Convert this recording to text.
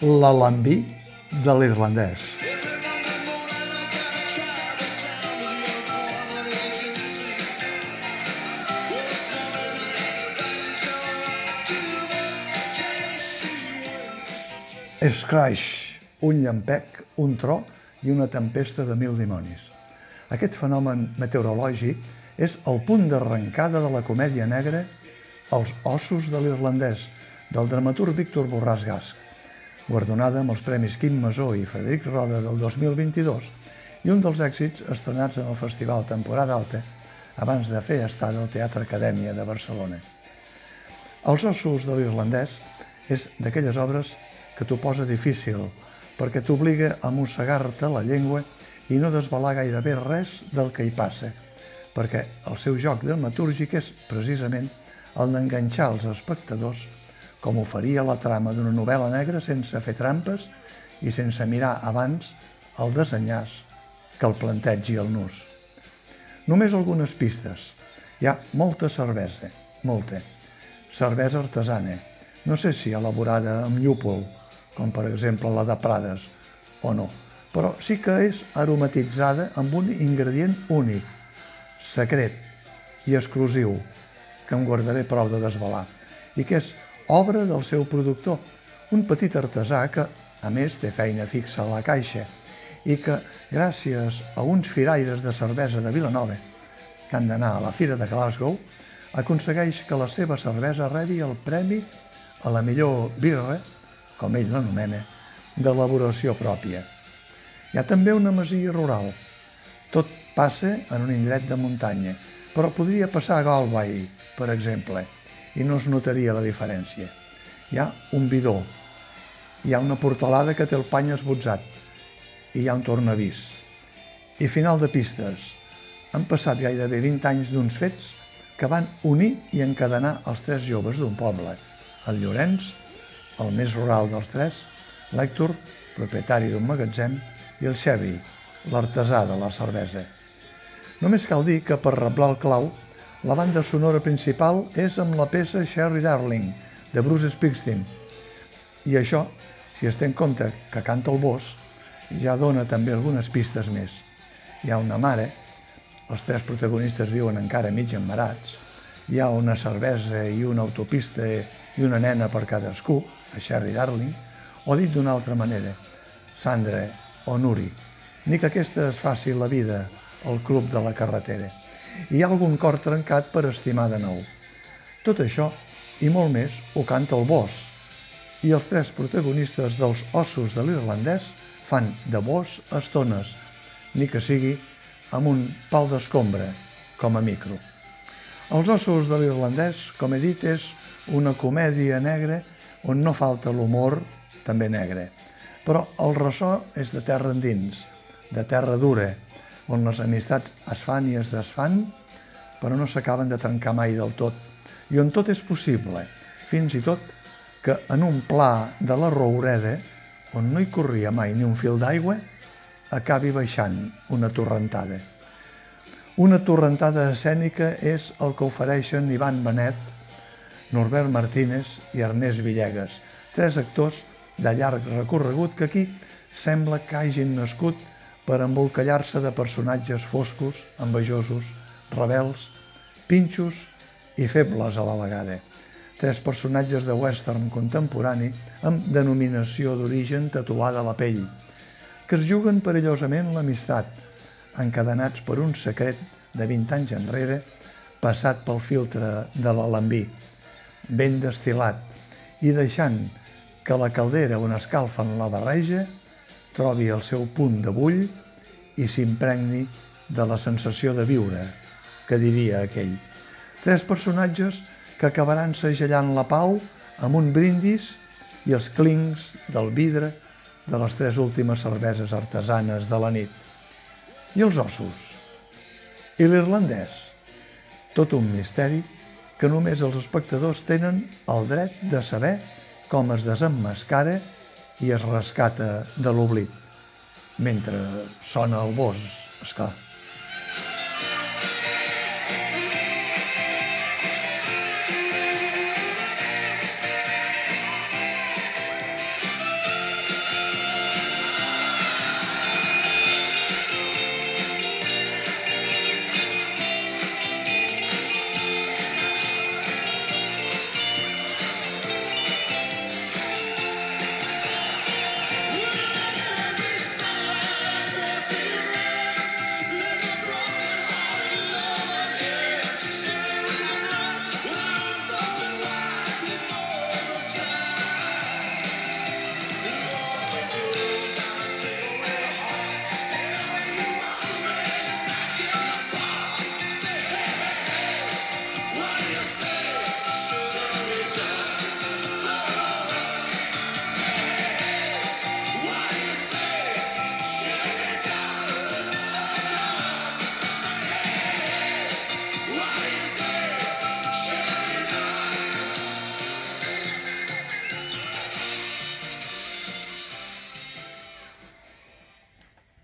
l'alambí de l'irlandès. Scratch, un llampec, un tro i una tempesta de mil dimonis. Aquest fenomen meteorològic és el punt d'arrencada de la comèdia negra Els ossos de l'irlandès, del dramaturg Víctor Borràs Gasc, guardonada amb els Premis Quim Masó i Frederic Roda del 2022 i un dels èxits estrenats en el Festival Temporada Alta abans de fer estar al Teatre Acadèmia de Barcelona. Els ossos de l'irlandès és d'aquelles obres que t'ho posa difícil, perquè t'obliga a mossegar-te la llengua i no desvelar gairebé res del que hi passa, perquè el seu joc dramatúrgic és, precisament, el d'enganxar els espectadors com ho faria la trama d'una novel·la negra sense fer trampes i sense mirar abans el desenyàs que el plantegi el nus. Només algunes pistes. Hi ha molta cervesa, molta. Cervesa artesana, no sé si elaborada amb llúpol, com per exemple la de Prades, o no, però sí que és aromatitzada amb un ingredient únic, secret i exclusiu, que em guardaré prou de desvelar, i que és obra del seu productor, un petit artesà que, a més, té feina fixa a la caixa i que, gràcies a uns firaires de cervesa de Vilanova que han d'anar a la Fira de Glasgow, aconsegueix que la seva cervesa rebi el premi a la millor birra com ell l'anomena, d'elaboració pròpia. Hi ha també una masia rural. Tot passa en un indret de muntanya, però podria passar a Galway, per exemple, i no es notaria la diferència. Hi ha un bidó, hi ha una portalada que té el pany esbotzat, i hi ha un tornavís. I final de pistes. Han passat gairebé 20 anys d'uns fets que van unir i encadenar els tres joves d'un poble, el Llorenç, el més rural dels tres, l'Hèctor, propietari d'un magatzem, i el Xevi, l'artesà de la cervesa. Només cal dir que per reblar el clau, la banda sonora principal és amb la peça Sherry Darling, de Bruce Springsteen. I això, si es té en compte que canta el bosc, ja dona també algunes pistes més. Hi ha una mare, els tres protagonistes viuen encara mig emmarats, hi ha una cervesa i una autopista i una nena per cadascú, a Sherry Darling, o dit d'una altra manera, Sandra o Nuri, ni que aquesta es faci la vida al club de la carretera. Hi ha algun cor trencat per estimar de nou. Tot això, i molt més, ho canta el bosc, i els tres protagonistes dels ossos de l'irlandès fan de bosc estones, ni que sigui amb un pal d'escombra, com a micro. Els ossos de l'irlandès, com he dit, és una comèdia negra on no falta l'humor, també negre. Però el ressò és de terra endins, de terra dura, on les amistats es fan i es desfan, però no s'acaben de trencar mai del tot, i on tot és possible, fins i tot que en un pla de la Roureda, on no hi corria mai ni un fil d'aigua, acabi baixant una torrentada. Una torrentada escènica és el que ofereixen Ivan Benet, Norbert Martínez i Ernest Villegas, tres actors de llarg recorregut que aquí sembla que hagin nascut per embolcallar-se de personatges foscos, envejosos, rebels, pinxos i febles a la vegada. Tres personatges de western contemporani amb denominació d'origen tatuada a la pell, que es juguen perillosament l'amistat, encadenats per un secret de 20 anys enrere passat pel filtre de l'alambí ben destil·lat i deixant que la caldera on escalfen la barreja trobi el seu punt de bull i s'impregni de la sensació de viure, que diria aquell. Tres personatges que acabaran segellant la pau amb un brindis i els clincs del vidre de les tres últimes cerveses artesanes de la nit. I els ossos? I l'irlandès? Tot un misteri que només els espectadors tenen el dret de saber com es desemmascara i es rescata de l'oblit, mentre sona el bosc, esclar. you say?